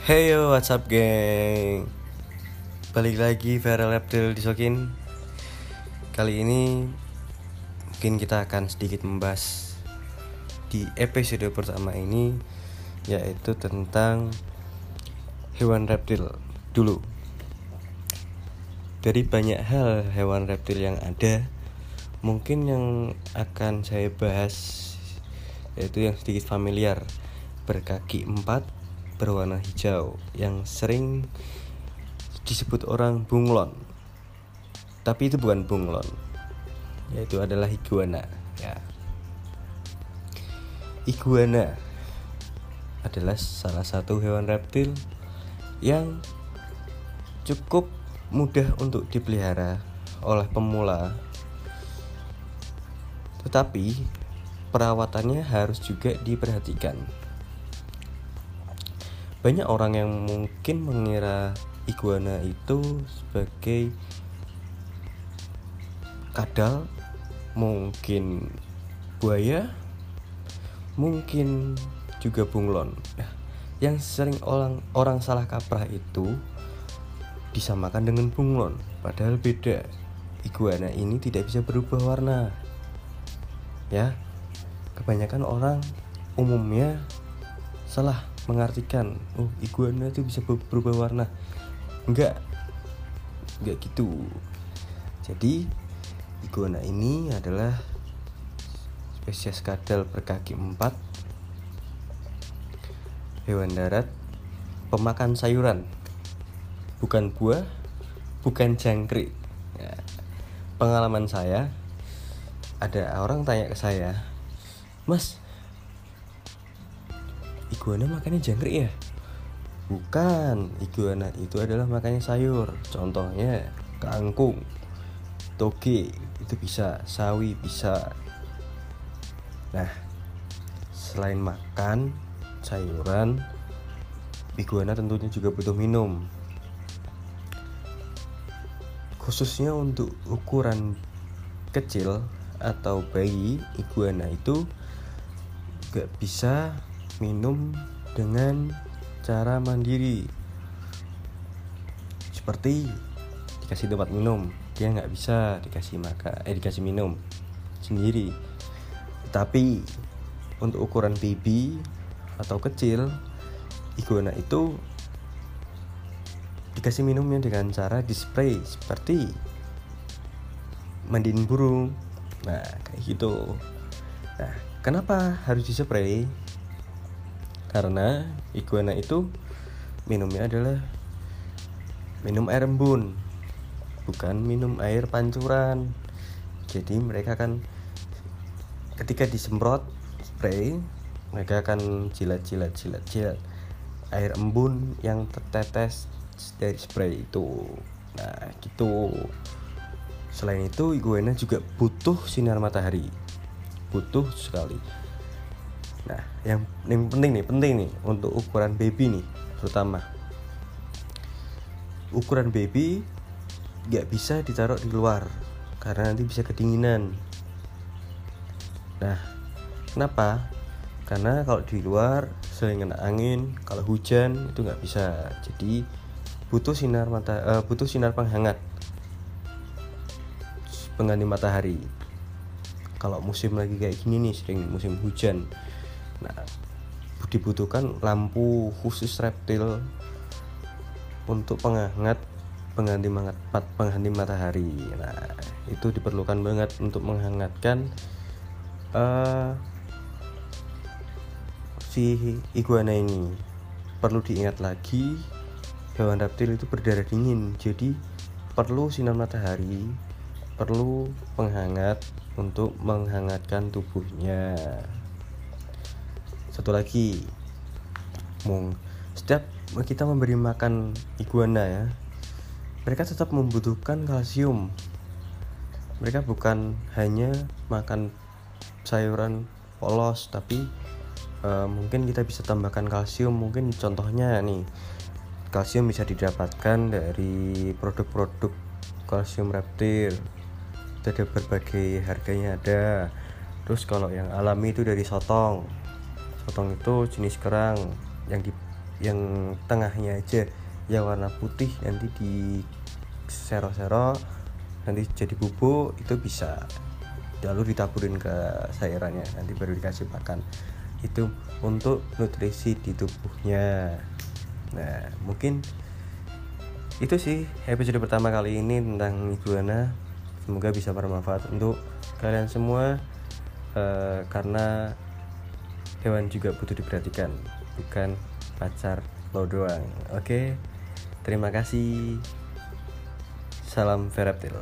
Hey yo, what's up geng? Balik lagi Viral Reptil Disokin. Kali ini Mungkin kita akan sedikit membahas Di episode pertama ini Yaitu tentang Hewan reptil Dulu. Dari banyak hal hewan reptil yang ada Mungkin yang akan saya bahas Yaitu yang sedikit familiar. Berkaki empat berwarna hijau yang sering disebut orang bunglon. Tapi itu bukan bunglon. Yaitu adalah iguana, ya. Iguana adalah salah satu hewan reptil yang cukup mudah untuk dipelihara oleh pemula. Tetapi perawatannya harus juga diperhatikan banyak orang yang mungkin mengira iguana itu sebagai kadal, mungkin buaya, mungkin juga bunglon. Nah, yang sering orang orang salah kaprah itu disamakan dengan bunglon, padahal beda. Iguana ini tidak bisa berubah warna. Ya. Kebanyakan orang umumnya salah mengartikan oh iguana itu bisa berubah warna. Enggak. Enggak gitu. Jadi iguana ini adalah spesies kadal berkaki empat hewan darat pemakan sayuran. Bukan buah bukan jangkrik. Ya. pengalaman saya ada orang tanya ke saya mas iguana makannya jangkrik ya? Bukan, iguana itu adalah makannya sayur. Contohnya kangkung, toge, itu bisa, sawi bisa. Nah, selain makan sayuran, iguana tentunya juga butuh minum. Khususnya untuk ukuran kecil atau bayi, iguana itu gak bisa minum dengan cara mandiri. Seperti dikasih tempat minum dia nggak bisa dikasih maka eh dikasih minum sendiri. Tapi untuk ukuran baby atau kecil iguana itu dikasih minumnya dengan cara display seperti mandiin burung. Nah kayak gitu. Nah kenapa harus dispray karena iguana itu minumnya adalah minum air embun bukan minum air pancuran. Jadi mereka kan ketika disemprot spray mereka akan jilat-jilat jilat-jilat air embun yang tertetes dari spray itu. Nah gitu. Selain itu iguana juga butuh sinar matahari. Butuh sekali Nah, yang, yang penting nih, penting nih untuk ukuran baby nih, terutama ukuran baby nggak bisa ditaruh di luar karena nanti bisa kedinginan. Nah, kenapa? Karena kalau di luar sering kena angin, kalau hujan itu nggak bisa. Jadi butuh sinar mata, uh, butuh sinar penghangat, pengganti matahari. Kalau musim lagi kayak gini nih, sering musim hujan, Nah, dibutuhkan lampu khusus reptil untuk penghangat pengganti mat pengganti matahari. Nah, itu diperlukan banget untuk menghangatkan uh, si iguana ini. Perlu diingat lagi, hewan reptil itu berdarah dingin, jadi perlu sinar matahari, perlu penghangat untuk menghangatkan tubuhnya satu lagi mong setiap kita memberi makan iguana ya mereka tetap membutuhkan kalsium. Mereka bukan hanya makan sayuran polos tapi uh, mungkin kita bisa tambahkan kalsium. Mungkin contohnya nih kalsium bisa didapatkan dari produk-produk kalsium reptil. Ada berbagai harganya ada. Terus kalau yang alami itu dari sotong sotong itu jenis kerang yang di yang tengahnya aja yang warna putih nanti di sero-sero nanti jadi bubuk itu bisa. Lalu ditaburin ke sayurannya nanti baru dikasih makan. Itu untuk nutrisi di tubuhnya. Nah mungkin itu sih episode pertama kali ini tentang iguana. Semoga bisa bermanfaat untuk kalian semua uh, karena hewan juga butuh diperhatikan bukan pacar lo doang. Oke terima kasih. Salam Veraptil